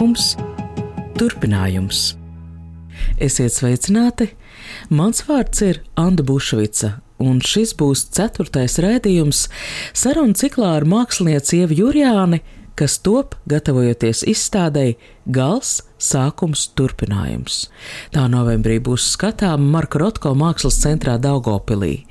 Sākums, turpinājums. Esiet sveicināti! Mans vārds ir Anna Bušvica, un šis būs ceturtais rādījums sarunu ciklā ar mākslinieci Ievu Jurjāni, kas top gatavojoties izstādēji Gals, sākums, turpinājums. Tā novembrī būs skatāma Marka Rotko mākslas centrā Daugopilī.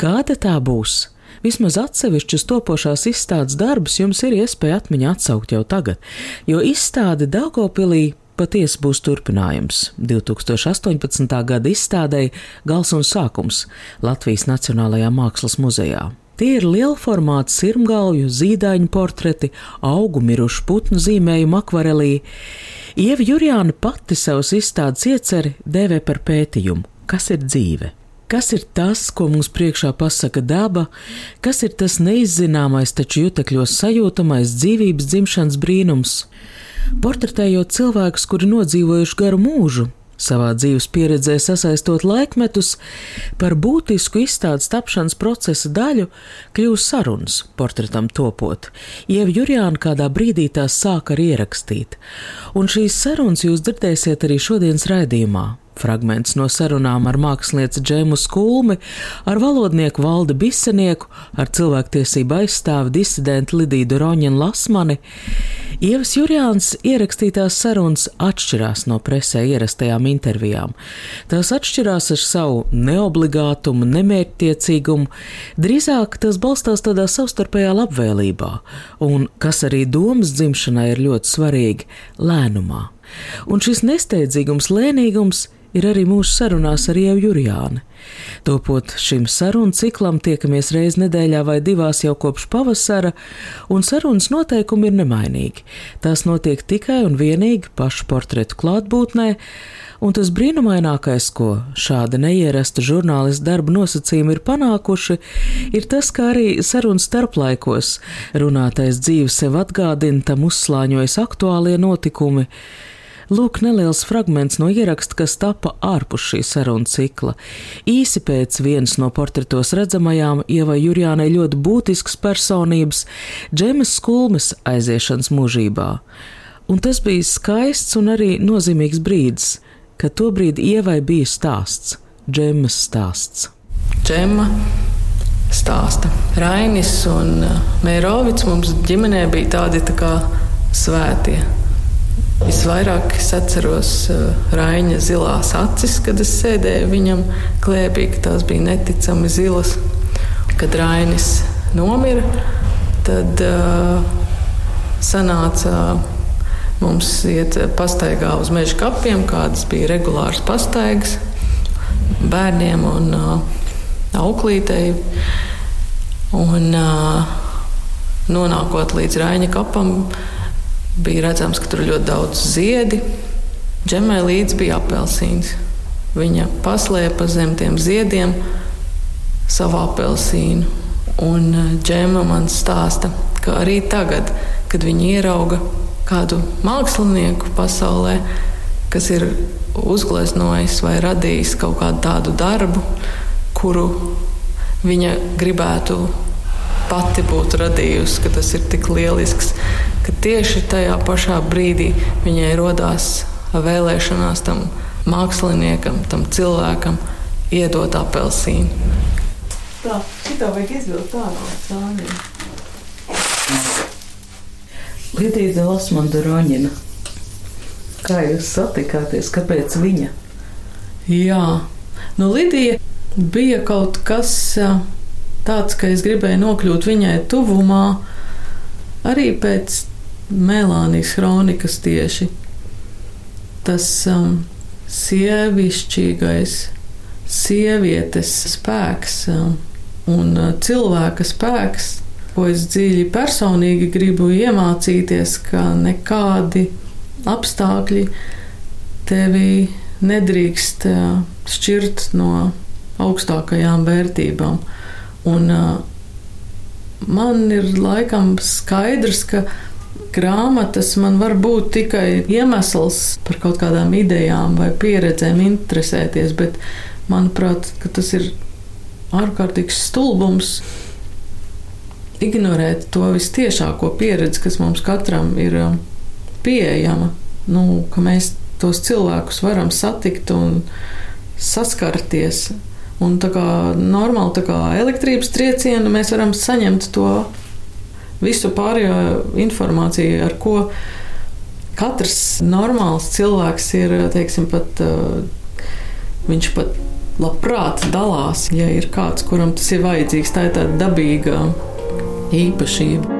Kāda tā būs? Vismaz atsevišķus topošās izstādes darbus jums ir iespēja atmiņā atsaukt jau tagad, jo izstāde Daugopilī patiesi būs turpinājums 2018. gada izstādēji Gals un sākums Latvijas Nacionālajā Mākslas muzejā. Tie ir liela formāta sirmgalvju, zīdaiņu portreti, augu mirušu putnu zīmējumu akvarelī. Ieva Jurjāna pati savus izstādes ieceri dēvē par pētījumu, kas ir dzīve. Kas ir tas, ko mums priekšā pasaka daba, kas ir tas neizzināmais, taču jutekļos sajūtamais dzīvības dzimšanas brīnums? Portretējot cilvēkus, kuri nodzīvojuši garu mūžu, savā dzīves pieredzē sasaistot laikmetus, par būtisku izstādes tapšanas procesa daļu kļūst sarunas, portretam topot. Ieva Jurjāna kādā brīdī tās sāka arī ierakstīt, un šīs sarunas jūs dzirdēsiet arī šodienas raidījumā. Fragments no sarunām ar mākslinieci Džēmu Skulmi, ar valodnieku Valdi Bisenieku, ar cilvēktiesību aizstāvi disidentu Lidiju Roņinu Lasmani. Ievas Jurjāns ierakstītās sarunas atšķirās no presē ierastajām intervijām. Tās atšķirās ar savu neobligātumu, nemērķtiecīgumu, drīzāk tas balstās tādā savstarpējā labvēlībā, un, kas arī domas dzimšanai ir ļoti svarīgi, lēnumā. Un šis nesteidzīgums, lēnīgums ir arī mūsu sarunās ar Ievu Jurijāni. Topot šim sarunu ciklam, tiekamies reiz nedēļā vai divās jau kopš pavasara, un sarunas noteikumi ir nemainīgi. Tās notiek tikai un vienīgi pašu portretu klātbūtnē, un tas brīnumainākais, ko šāda neierasta žurnālista darba nosacījumi ir panākuši, ir tas, ka arī sarunas starplaikos runātais dzīve sev atgādina, tam uzslāņojas aktuālie notikumi. Lūk, neliels fragments no ieraksta, kas tapa ārpus šī saruna cikla. Īsi pēc vienas no portretos redzamajām Ievai Jurjānai ļoti būtisks personības - Džemas Skulmes aiziešanas mūžībā. Un tas bija skaists un arī nozīmīgs brīdis, kad tobrīd Ievai bija stāsts, Džemas stāsts. Džema stāsta. Rainis un uh, Mērovics mums ģimenē bija tādi tā kā svētie. Visvairāk es atceros uh, Raina zilās acis, kad es sēdēju viņam klēpī, ka tās bija neticami zilas. Kad Rainis nomira, tad uh, sanāca mums iet pastaigā uz meža kapiem, kādas bija regulāras pastaigas bērniem un uh, auklītei. Un, uh, nonākot līdz Raina kapam, Bija redzams, ka tur ir ļoti daudz ziedi. Džemai līdzi bija apelsīns. Viņa paslēpa zem tiem ziediem savu apelsīnu. Un eh, džema man stāsta, ka arī tagad, kad viņi ierauga kādu mākslinieku pasaulē, kas ir uzgleznojis vai radījis kaut kādu tādu darbu, kuru viņa gribētu pati būtu radījusi, ka tas ir tik lielisks, ka tieši tajā pašā brīdī viņai rodās vēlēšanās tam māksliniekam, tam cilvēkam iedot apelsīnu. Tā, šitā vajag izvilkt ārā no sāņiem. Lidija Lasmanda Roņina. Kā jūs satikāties? Kāpēc viņa? Jā, nu Lidija bija kaut kas tāds, ka es gribēju nokļūt viņai tuvumā arī pēc Melānijas kronikas tieši tas um, sievišķīgais, sievietes spēks um, un uh, cilvēka spēks, ko es dziļi personīgi gribu iemācīties, ka nekādi apstākļi tevi nedrīkst uh, šķirt no augstākajām vērtībām. Un, uh, man ir laikam skaidrs, ka grāmatas man var būt tikai iemesls par kaut kādām idejām vai pieredzēm interesēties, bet manuprāt, tas ir ārkārtīgs stulbums ignorēt to vistiešāko pieredzi, kas mums katram ir um, pieejama. Nu, ka mēs tos cilvēkus varam satikt un saskarties. Un tā kā normāli tā kā elektrības triecienu mēs varam saņemt to visu pārējo informāciju, ar ko katrs normāls cilvēks ir, teiksim, pat viņš pat labprāt dalās, ja ir kāds, kuram tas ir vajadzīgs. Tā ir tāda dabīga īpašība.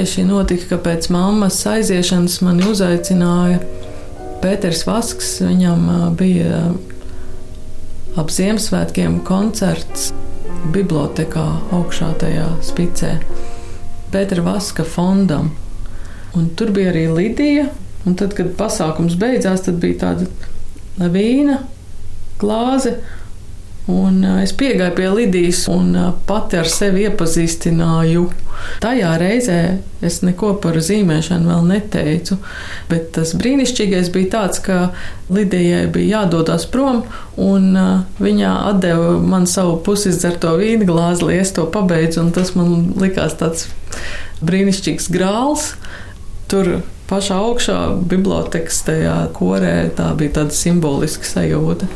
Tieši notika, ka pēc mammas aiziešanas mani uzaicināja Pēters Vasks. Viņam bija ap Ziemassvētkiem koncerts bibliotekā augšā tajā spicē. Pētera Vaska fondam. Un tur bija arī Lidija. Un tad, kad pasākums beidzās, tad bija tāda vīna glāze. Un es piegāju pie Lidijas un pati ar sevi iepazīstināju Tajā reizē es neko par zīmēšanu vēl neteicu, bet tas brīnišķīgais bija tāds, ka Lidijai bija jādodas prom, un viņa deva man savu pusizdzelto vīnu glāzi, lai es to pabeidzu, un tas man likās tāds brīnišķīgs grāls. Tur pašā augšā bibliotekas tajā korē tā bija tāda simboliska sajūta.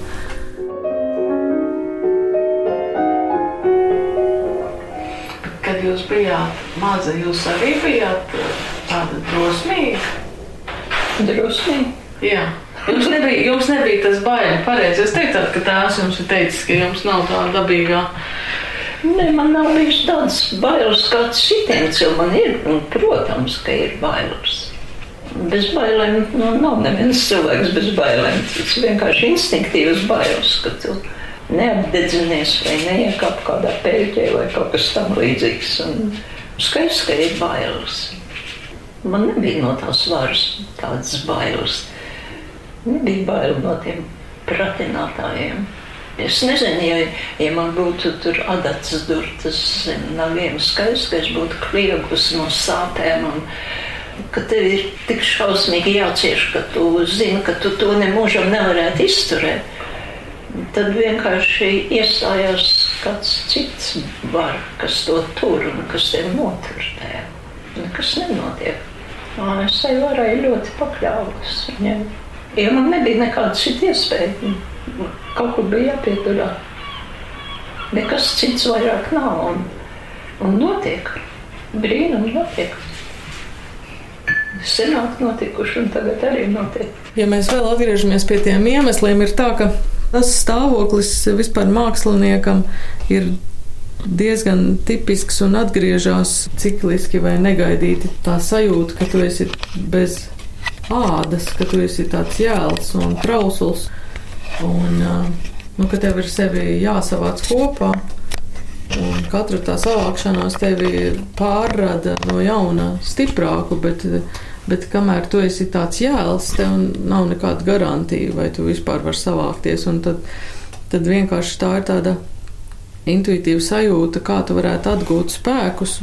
Jūs bijāt maza, jūs arī bijāt eh, tāda drosmīga? Drosmīga? Jā. Jums nebija, jums nebija tas baili. Pareizi, jūs teicāt, ka tās jums ir teicis, ka jums nav tā dabīgā. Nē, man nav bijis tāds bailes, kāds citiem cilvēkiem ir. Un, protams, ka ir bailes. Bez bailēm nu, nav neviens cilvēks bez bailēm. Tas vienkārši instinktīvas bailes, ka tu neapdedzinies vai neiekāp kādā pēļķē vai kaut kas tam līdzīgs. Un skaidrs, ka ir bailes. Man nebija no tās varas tādas bailes. Nebija bail no tiem pratinātājiem. Es nezinu, ja, ja man būtu tur adats durtas nagiem, skaidrs, ka es būtu kliegus no sāpēm un ka tev ir tik šausmīgi jācieš, ka tu zini, ka tu to nemūžam nevarētu izturēt tad vienkārši iestājās kāds cits var, kas to tur un kas tev notur tajā. Nekas nenotiek. Es tai varai ļoti pakļāvos viņiem. Jo man nebija nekāda cita iespēja. Kaut kur bija jāpieturā. Nekas cits vairāk nav. Un, un notiek. Brīnumi notiek. Senāk notikuši un tagad arī notiek. Ja mēs vēl atgriežamies pie tiem iemesliem, ir tā, ka Tas stāvoklis vispār māksliniekam ir diezgan tipisks un atgriežas cikliski vai negaidīti. Tā sajūta, ka tu esi bez ādas, ka tu esi tāds jēls un trausls, un nu, ka tev ir sevi jāsavāc kopā. Un katra tā savākšanās tevi pārrada no jauna stiprāku, bet Bet kamēr tu esi tāds jēls, tev nav nekāda garantija, vai tu vispār vari savākties. Tad, tad vienkārši tā ir tāda intuitīva sajūta, kā tu varētu atgūt spēkus.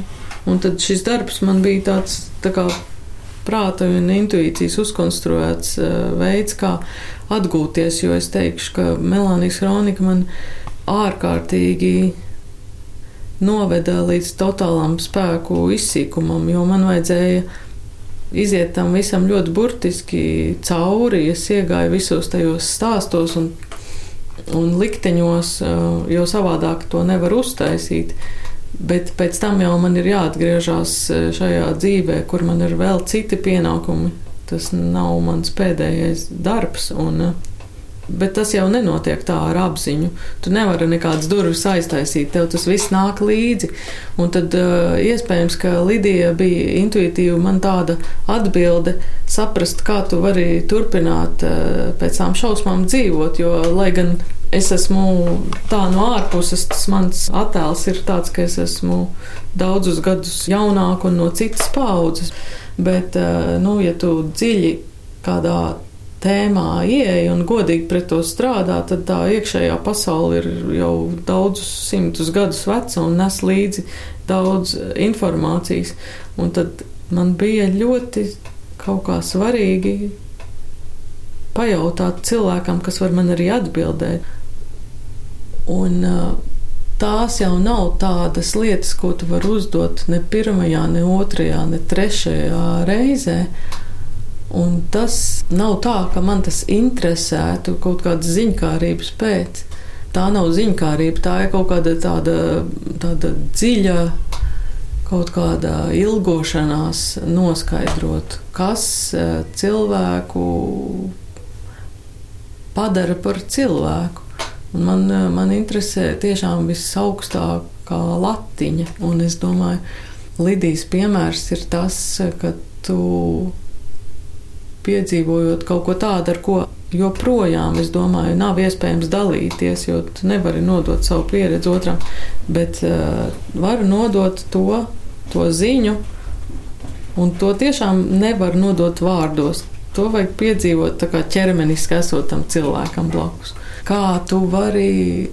Un tad šis darbs man bija tāds tā kā prāta un intuīcijas uzkonstruēts uh, veids, kā atgūties. Jo es teikšu, ka Melānijas kronika man ārkārtīgi noveda līdz totālam spēku izsīkumam, jo man vajadzēja iziet tam visam ļoti burtiski cauri. Es iegāju visos tajos stāstos un, un likteņos, eh, jo savādāk to nevar uztaisīt. Bet pēc tam jau man ir jāatgriežas eh, šajā dzīvē, kur man ir vēl citi pienākumi. Tas nav mans pēdējais darbs. Un, eh, Bet tas jau nenotiek tā ar apziņu. Tu nevari nekādas durvis aiztaisīt, tev tas viss nāk līdzi. Un tad uh, iespējams, ka Lidija bija intuitīva man tāda atbilde, saprast, kā tu vari turpināt uh, pēc tām šausmām dzīvot. Jo, lai gan es esmu tā no ārpuses, tas mans attēls ir tāds, ka es esmu daudzus gadus jaunāka un no citas paudzes. Bet, uh, nu, ja tu dziļi kādā tēmā ieeja un godīgi pret to strādā, tad tā iekšējā pasaule ir jau daudzus simtus gadus veca un nes līdzi daudz informācijas. Un tad man bija ļoti kaut kā svarīgi pajautāt cilvēkam, kas var man arī atbildēt. Un, tās jau nav tādas lietas, ko tu vari uzdot ne pirmajā, ne otrajā, ne trešajā reizē. Un tas nav tā, ka man tas interesētu kaut kādas ziņkārības pēc. Tā nav ziņkārība, tā ir kaut kāda tāda, tāda dziļa, kaut kāda ilgošanās noskaidrot, kas eh, cilvēku padara par cilvēku. Un man, eh, man interesē tiešām visaugstākā latiņa, un es domāju, Lidijas piemērs ir tas, ka tu piedzīvojot kaut ko tādu, ar ko joprojām, es domāju, nav iespējams dalīties, jo tu nevari nodot savu pieredzi otram, bet uh, varu nodot to, to ziņu, un to tiešām nevar nodot vārdos. To vajag piedzīvot tā kā ķermeniski esotam cilvēkam blakus. Kā tu vari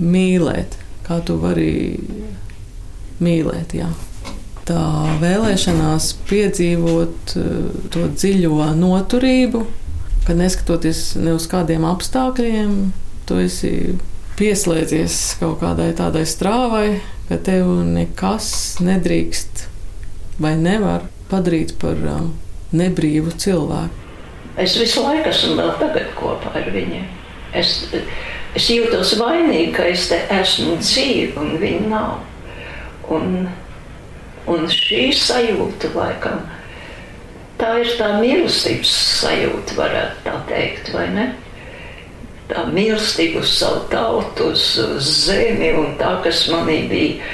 mīlēt, kā tu vari mīlēt, jā tā vēlēšanās piedzīvot eh, to dziļo noturību, ka neskatoties ne uz kādiem apstākļiem, tu esi pieslēdzies kaut kādai tādai strāvai, ka tev nekas nedrīkst vai nevar padarīt par um, nebrīvu cilvēku. Es visu laiku esmu vēl tagad kopā ar viņiem. Es, es jūtos vainīgi, ka es te esmu dzīva un viņa nav. Un Un šī sajūta, laikam, tā ir tā mīlestības sajūta, varētu tā teikt, vai ne? Tā mīlestība uz savu tautu, uz, uz zemi un tā, kas manī bija,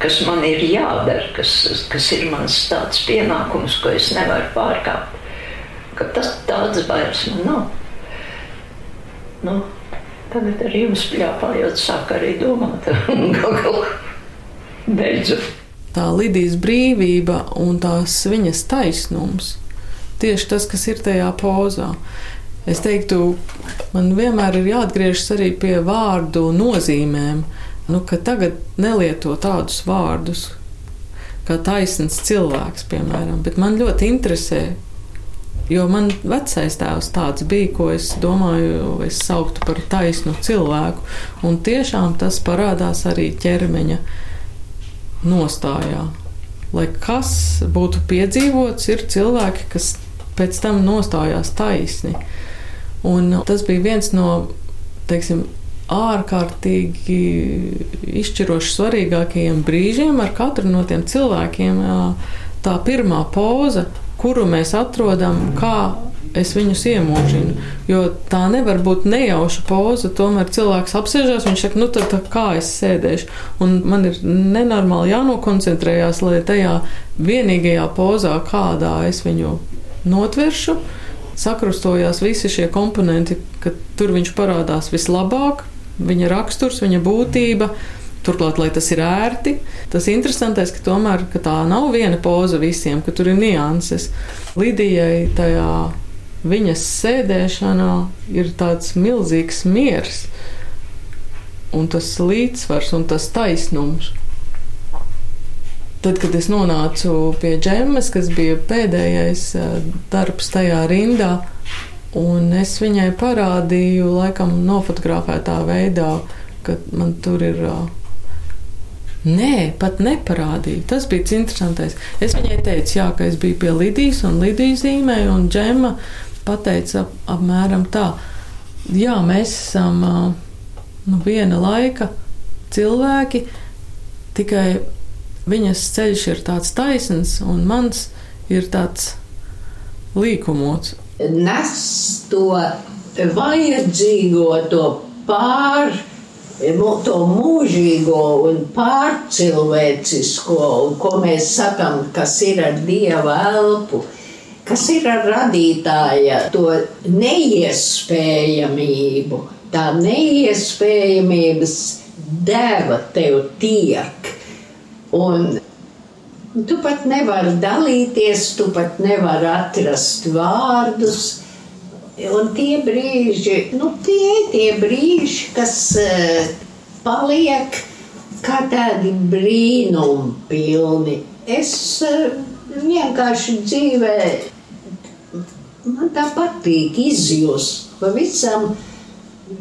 kas man ir jādara, kas, kas ir mans tāds pienākums, ko es nevaru pārkāpt. Ka tas tāds bailes man nav. Nu, tagad ar jums pļāpājot, sāk arī domāt, gal galā beidzot tā Lidijas brīvība un tās viņas taisnums. Tieši tas, kas ir tajā pozā. Es teiktu, man vienmēr ir jāatgriežas arī pie vārdu nozīmēm. Nu, tagad nelieto tādus vārdus kā taisns cilvēks, piemēram, bet man ļoti interesē. Jo man vecais tēvs tāds bija, ko es domāju, es sauktu par taisnu cilvēku. Un tiešām tas parādās arī ķermeņa nostājā. Lai kas būtu piedzīvots, ir cilvēki, kas pēc tam nostājās taisni. Un tas bija viens no teiksim, ārkārtīgi izšķiroši svarīgākajiem brīžiem ar katru no tiem cilvēkiem. Tā pirmā poza, kuru mēs atrodam, kā es viņus iemūžinu. Jo tā nevar būt nejauša poza. Tomēr cilvēks apsēžās, viņš saka, nu tad tā kā es sēdēšu. Un man ir nenormāli jānokoncentrējās, lai tajā vienīgajā pozā, kādā es viņu notveršu, sakrustojās visi šie komponenti, ka tur viņš parādās vislabāk, viņa raksturs, viņa būtība. Turklāt, lai tas ir ērti, tas interesantais, ka tomēr ka tā nav viena poza visiem, ka tur ir nianses. Lidijai tajā viņas sēdēšanā ir tāds milzīgs miers, un tas līdzsvars un tas taisnums. Tad, kad es nonācu pie džemas, kas bija pēdējais eh, darbs tajā rindā, un es viņai parādīju, laikam, nofotografētā veidā, ka man tur ir. Eh, nē, pat neparādīja. Tas bija interesantais. Es viņai teicu, jā, ka es biju pie Lidijas un Lidijas zīmēju, un džema pateica apmēram tā, jā, mēs esam nu, viena laika cilvēki, tikai viņas ceļš ir tāds taisns, un mans ir tāds līkumots. Nes to vajadzīgo to pār, to mūžīgo un pārcilvēcisko, un ko mēs sakam, kas ir ar dieva elpu, kas ir ar radītāja to neiespējamību. Tā neiespējamības deva tev tiek. Un tu pat nevari dalīties, tu pat nevari atrast vārdus Un tie brīži, nu, tie ir tie brīži, kas uh, paliek kā tādi brīnumi pilni. Es uh, vienkārši dzīvē, man tā patīk izjust. Pavisam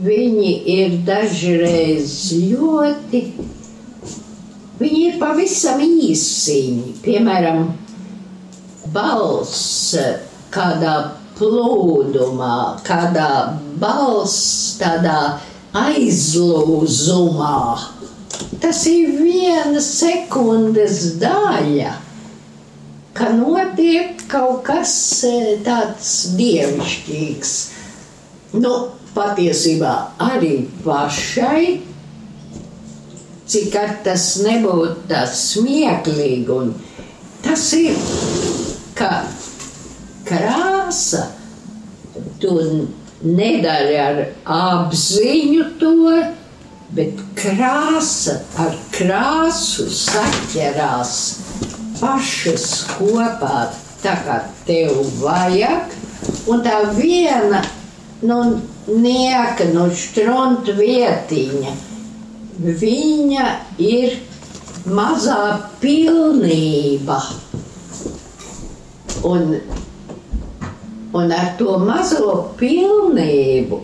viņi ir dažreiz ļoti, viņi ir pavisam īsiņi. Piemēram, balss kādā plūdumā, kādā balss, tādā aizlūzumā. Tas ir viena sekundes daļa, ka notiek kaut kas e, tāds dievišķīgs. Nu, patiesībā arī pašai, cik ar tas nebūtu tas smieklīgi, un tas ir, ka krāsa. Tu nedari ar apziņu to, bet krāsa ar krāsu saķerās pašas kopā, tā kā tev vajag. Un tā viena nu, nieka, nu, strunta vietiņa, viņa ir mazā pilnība. Un un ar to mazo pilnību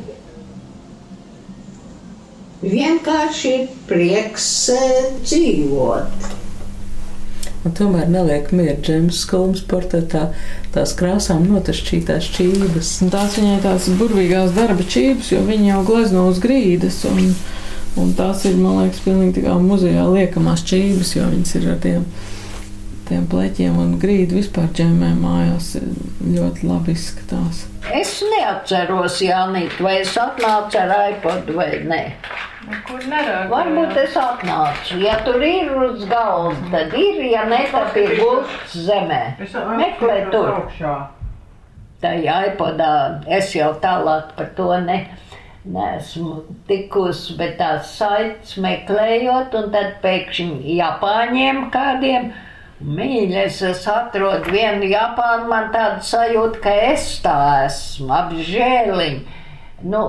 vienkārši ir prieks eh, dzīvot. Un tomēr neliek mieru Džeimsa Skulmas portretā tās krāsām notašķītās čības. Un tās viņai tās burvīgās darba čības, jo viņa jau glezno uz grīdas. Un, un tās ir, man liekas, pilnīgi tā kā muzejā liekamās čības, jo viņas ir ar tiem tiem pleķiem un grīdu vispār ģemē mājās ļoti labi izskatās. Es neatceros, Jānīt, vai es atnācu ar iPod vai nē. Kur nerādu? Varbūt es atnācu. Ja tur ir uz galda, tad ir, ja ne, tad ir gults zemē. Meklē tur. Tā iPodā es jau tālāk par to ne neesmu tikusi, bet tās saites meklējot, un tad pēkšņi Japāņiem kādiem Mīļais, es atrodu vienu Japānu, man tāda sajūta, ka es tā esmu apžēliņa. Nu,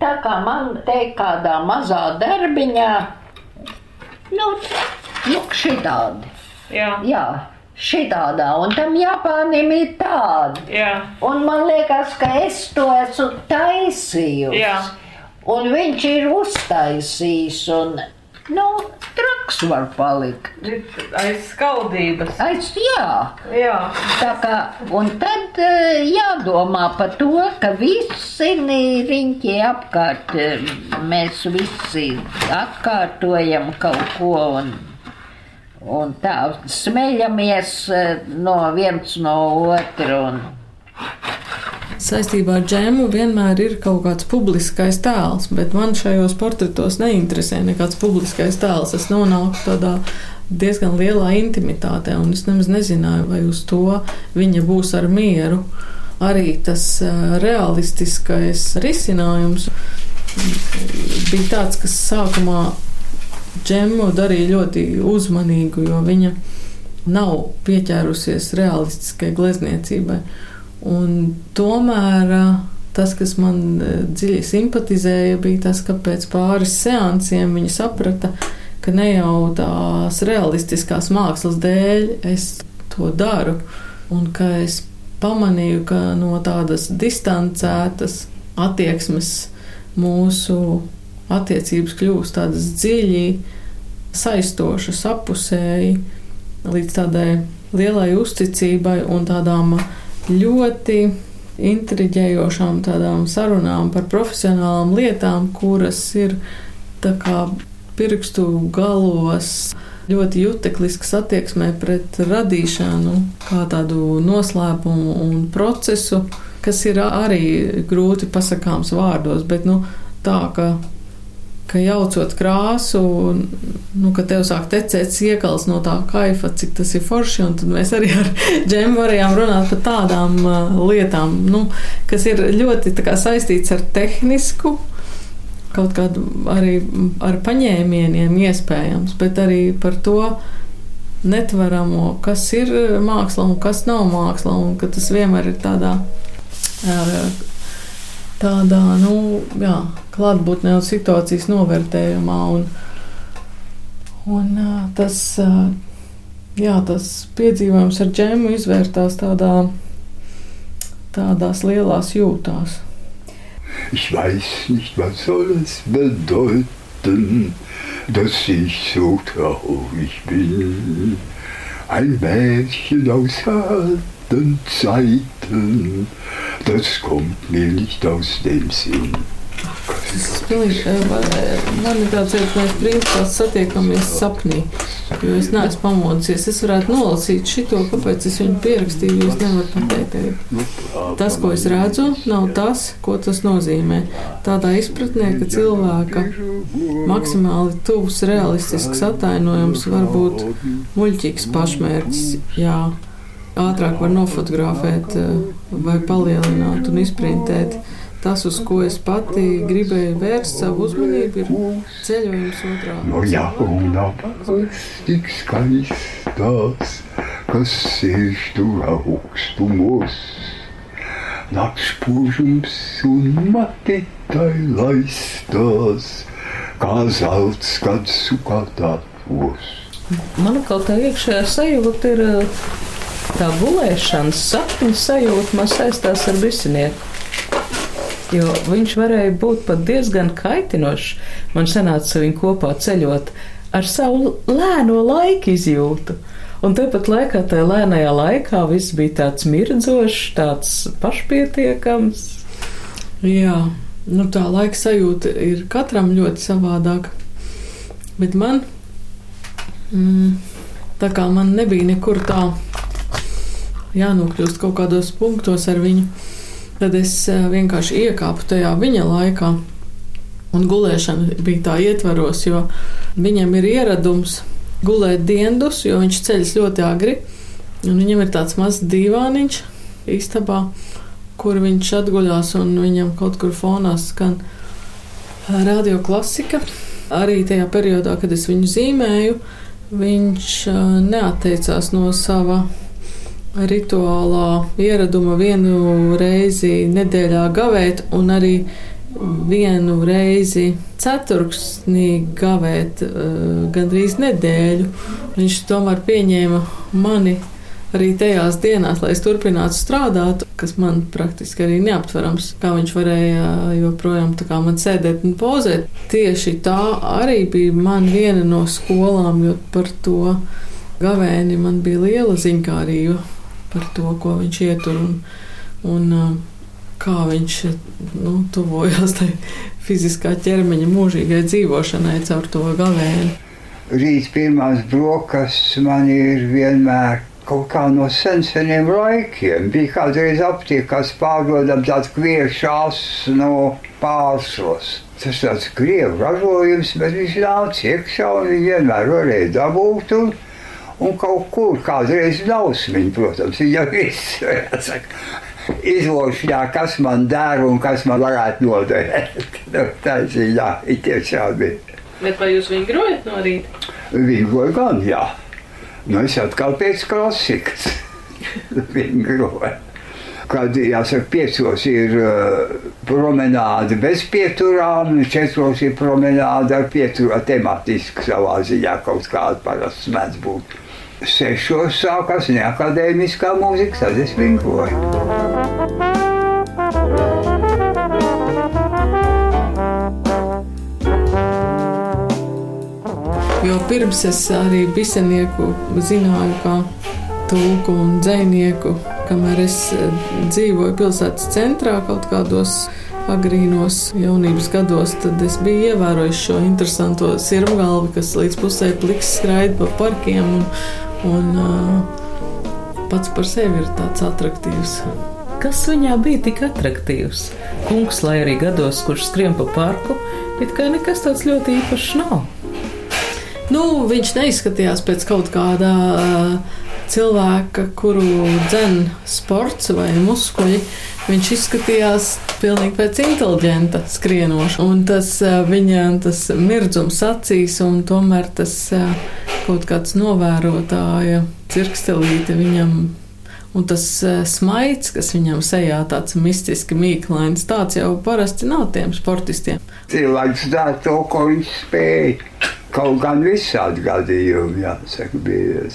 tā kā man te kādā mazā darbiņā, nu, nu šitādi. Jā. Jā. Šitādā, un tam Japānam ir tāda. Jā. Un man liekas, ka es to esmu taisījusi. Un viņš ir uztaisījis, un nu, traks var palikt. Aiz skaldības. Aiz, jā. jā. Tā kā, un tad eh, jādomā par to, ka visi riņķi apkārt, eh, mēs visi atkārtojam kaut ko un, un tā smeļamies eh, no viens no otru. Un, saistībā ar džēmu vienmēr ir kaut kāds publiskais tēls, bet man šajos portretos neinteresē nekāds publiskais tēls. Es nonāku tādā diezgan lielā intimitātē, un es nemaz nezināju, vai uz to viņa būs ar mieru. Arī tas realistiskais risinājums bija tāds, kas sākumā džemu darīja ļoti uzmanīgu, jo viņa nav pieķērusies realistiskai glezniecībai. Un tomēr tas, kas man dziļi simpatizēja, bija tas, ka pēc pāris seansiem viņa saprata, ka ne jau tās realistiskās mākslas dēļ es to daru, un ka es pamanīju, ka no tādas distancētas attieksmes mūsu attiecības kļūst tādas dziļi saistošas, apusēji, līdz tādai lielai uzticībai un tādām ļoti intriģējošām tādām sarunām par profesionālām lietām, kuras ir tā kā pirkstu galos ļoti juteklisks attieksmē pret radīšanu, kā tādu noslēpumu un procesu. kas ir arī grūti pasakāms vārdos, bet nu, tā, ka, ka jaucot krāsu, nu, ka tev sāk tecēt iekals no tā kaifa, cik tas ir forši, un tad mēs arī ar džemu varējām runāt par tādām uh, lietām, nu, kas ir ļoti kā, saistīts ar tehnisku, kaut kādu arī ar paņēmieniem iespējams, bet arī par to, netveramo, kas ir māksla un kas nav māksla, un ka tas vienmēr ir tādā, tādā nu, jā, klātbūtnē un situācijas novērtējumā. Un, un tas, jā, tas piedzīvojums ar džemu izvērtās tādā, tādās lielās jūtās. Ich weiß nicht, was soll es bedeuten. dass ich so traurig bin. Ein Mädchen aus alten Zeiten, das kommt mir nicht aus dem Sinn. Tas pilnīgi, man ir tāds, ka mēs principā satiekamies sapnī, jo es neesmu pamodusies. Es varētu nolasīt šito, kāpēc es viņu pierakstīju, jo es nevaru pateikt. Tas, ko es redzu, nav tas, ko tas nozīmē. Tādā izpratnē, ka cilvēka maksimāli tuvs realistisks attainojums var būt muļķīgs pašmērķis. Jā. Ātrāk var nofotografēt vai palielināt un izprintēt Tas, uz ko es pati gribēju vērst savu uzmanību, ir ceļojums otrā. No jauna tik skaistas, kas sēž tur augstumos. Nakts spožums un matitai laistās, kā zelts, kad sukātātos. Man kaut kā iekšējā sajūta ir tā gulēšanas sapņu sajūta, man saistās ar bisinieku jo viņš varēja būt pat diezgan kaitinošs. Man sanāca viņu kopā ceļot ar savu lēno laika izjūtu. Un tepat laikā, tajā lēnajā laikā, viss bija tāds mirdzošs, tāds pašpietiekams. Jā, nu tā laika sajūta ir katram ļoti savādāka. Bet man, mm, tā kā man nebija nekur tā jānokļūst kaut kādos punktos ar viņu, Tad es eh, vienkārši iekāpu tajā viņa laikā. Un gulēšana bija tā ietvaros, jo viņam ir ieradums gulēt diendus, jo viņš ceļas ļoti agri. Viņam ir tāds mazs divāniņš istabā, kur viņš atguļās, un viņam kaut kur fonā skan eh, radio klasika. Arī tajā periodā, kad es viņu zīmēju, viņš eh, neatteicās no sava rituālā ieraduma vienu reizi nedēļā gavēt un arī vienu reizi ceturksnī gavēt uh, gandrīz nedēļu. Viņš tomēr pieņēma mani arī tajās dienās, lai es turpinātu strādāt, kas man praktiski arī neaptverams, kā viņš varēja joprojām tā kā man sēdēt un pozēt. Tieši tā arī bija man viena no skolām, jo par to gavēni man bija liela ziņkārība par to, ko viņš ietur un, un uh, kā viņš nu, tuvojās tai fiziskā ķermeņa mūžīgai dzīvošanai caur to gavēni. Rīt pirmās brokastis man ir vienmēr kaut kā no seniem laikiem. Bija kādreiz aptiekā, kas pārdodam tādu kviešās no pārsos. Tas tāds krievu ražojums, bet viņš nāca iekšā un viņi vienmēr varēja dabūt. Un, un kaut kur kādreiz dausmiņi, protams, viņa viss izlošļā, kas man dara un kas man varētu noderēt. Nu, tā ziņā ir tiešām bija. Bet vai jūs vingrojat no rīta? Vingroju gan, jā. Nu, es atkal pēc klasikas vingroju. Kad, jāsaka, piecos ir uh, promenāde bez pieturām, četros ir promenāde ar pieturā tematiski savā ziņā kaut kāda parasti mēdz būt sešos sākās neakadēmiskā mūzika, tad es vinkoju. Jo pirms es arī bisenieku zināju kā tulku un dzēnieku, kamēr es eh, dzīvoju pilsētas centrā kaut kādos agrīnos jaunības gados, tad es biju ievērojis šo interesanto sirmgalvi, kas līdz pusē pliks skraida pa parkiem un, un uh, pats par sevi ir tāds attraktīvs. kas viņā bija tik attraktīvs? Kungs, lai arī gados, kurš skrien pa parku, it kā nekas tāds ļoti īpašs nav. Nu, viņš neizskatījās pēc kaut kāda uh, cilvēka, kuru dzen sports vai muskuļi. Viņš izskatījās pilnīgi pēc inteliģenta skrienoša. Un tas viņa tas mirdzums acīs un tomēr tas kaut kāds novērotāja cirkstelīte viņam. Un tas smaids, kas viņam sejā tāds mistiski mīklains, tāds jau parasti nav tiem sportistiem. Cilvēks dara to, ko viņš spēja. Kaut gan visādi gadījumi, jāsaka, bija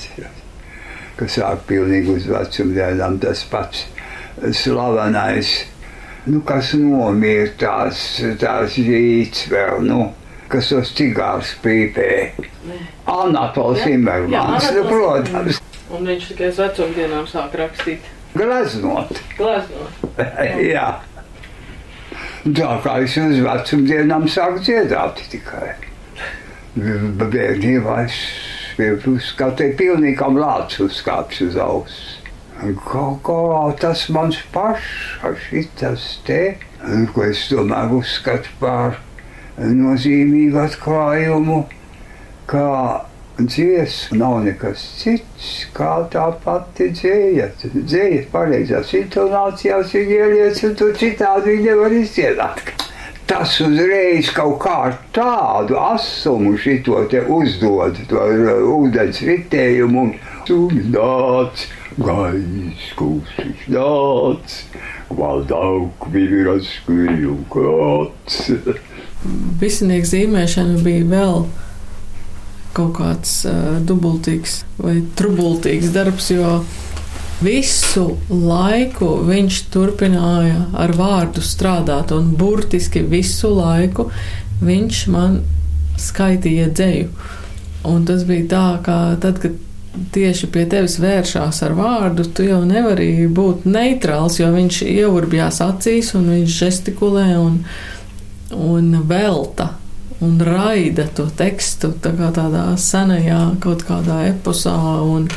kas sāk pilnīgi uz vecumdienām tas pats slavenais, nu, kas nomira tās, tās rīts vēl, nu, kas tos cigārus pīpē. Anatols Imermans, nu, protams. Un viņš tikai uz vecumdienām sāk rakstīt. Gleznot. Gleznot. Jā. Tā kā es uz vecumdienām sāku dziedāt tikai. Bērnībā es uzskatu, pilnīgam lācis uzkāpis uz auss. Kaut kā tas mans pašs, šitas te, ko es tomēr uzskatu par nozīmīgu atklājumu, ka dziesma nav nekas cits, kā tā pati dzēja. Dzēja pareizās intonācijās viņa ieliec, un tu citādi viņa nevar izdziedāt tas uzreiz kaut kā tādu asumu šito te uzdod, to ūdens ritējumu un sumnāts, gais kūsiņš nāc, valdauk viras skviju krāts. Visinieks zīmēšana bija vēl kaut kāds uh, dubultīgs vai trubultīgs darbs, jo Visu laiku viņš turpināja ar vārdu strādāt, un burtiski visu laiku viņš man skaitīja dzēju. Un tas bija tā, ka tad, kad tieši pie tevis vēršās ar vārdu, tu jau nevari būt neitrāls, jo viņš ievurbjās acīs un viņš žestikulē un, un velta un raida to tekstu tā kā tādā senajā kaut kādā eposā un,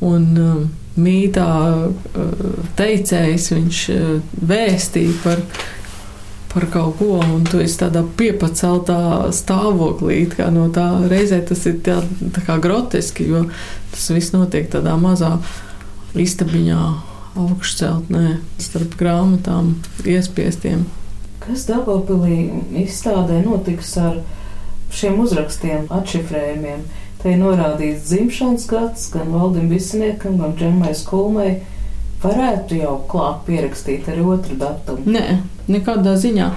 un um, mītā eh, teicējs, viņš eh, vēstīja par, par kaut ko, un tu esi tādā piepaceltā stāvoklī, no tā reizē tas ir tā, tā kā groteski, jo tas viss notiek tādā mazā istabiņā augšceltnē starp grāmatām iespiestiem. Kas Dabopilī izstādē notiks ar šiem uzrakstiem, atšifrējumiem? Te ir norādīts dzimšanas gads gan Valdim Visniekam, gan Džemai Skulmai. Varētu jau klāt pierakstīt arī otru datumu. Nē, nekādā ziņā,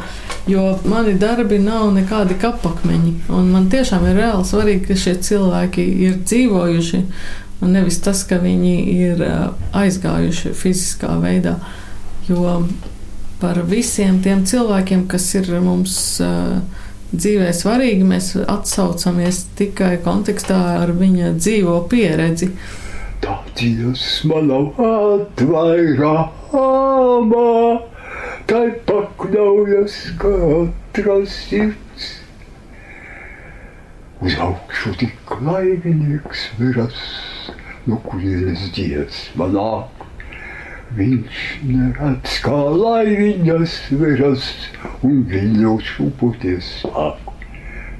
jo mani darbi nav nekādi kapakmeņi. Un man tiešām ir reāli svarīgi, ka šie cilvēki ir dzīvojuši, un nevis tas, ka viņi ir aizgājuši fiziskā veidā. Jo par visiem tiem cilvēkiem, kas ir mums uh, dzīvē svarīgi, mēs atsaucamies tikai kontekstā ar viņa dzīvo pieredzi. Tā dziesma nav atvairāma, tai pakļaujas katras sirds. Uz augšu tik laimīgs viras, no kurienes dziesma nāk. Viņš neredz, kā laiviņas veras un viļņos šūpoties sāk.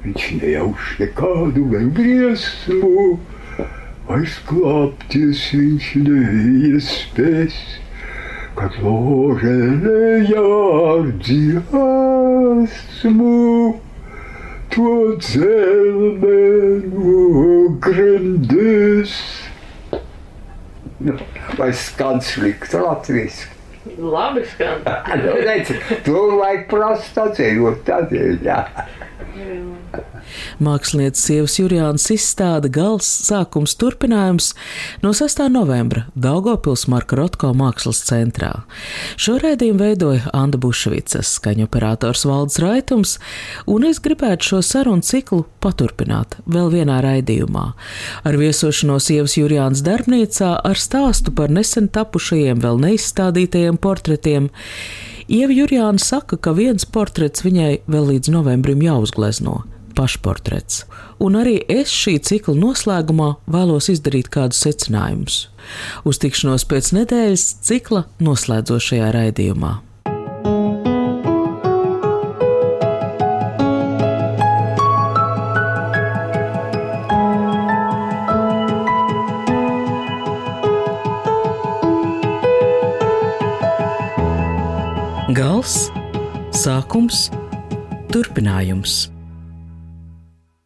Viņš nejauš nekādu vēl briesmu, aizklāpties viņš neiespēs, kad ložē lejā ar dziesmu. To dzelmē no grandēs. Nu, vai skan slikti latviešu? Labi skan. nu, redz, tur vajag prasa atceļot tādēļ, jā. Mākslinieces sievas Jurijānas izstāde gals sākums turpinājums no 6. novembra Daugopils Marka Rotko mākslas centrā. Šo rēdījumu veidoja Anda Bušvicas, skaņu operators Valdes Raitums, un es gribētu šo sarunu ciklu paturpināt vēl vienā raidījumā. Ar viesošanos sievas Jurijānas darbnīcā ar stāstu par nesen tapušajiem vēl neizstādītajiem portretiem. Ieva Jurijāna saka, ka viens portrets viņai vēl līdz novembrim jāuzglezno pašportrets. Un arī es šī cikla noslēgumā vēlos izdarīt kādus secinājumus. Uz tikšanos pēc nedēļas cikla noslēdzošajā raidījumā. Gals, sākums, turpinājums.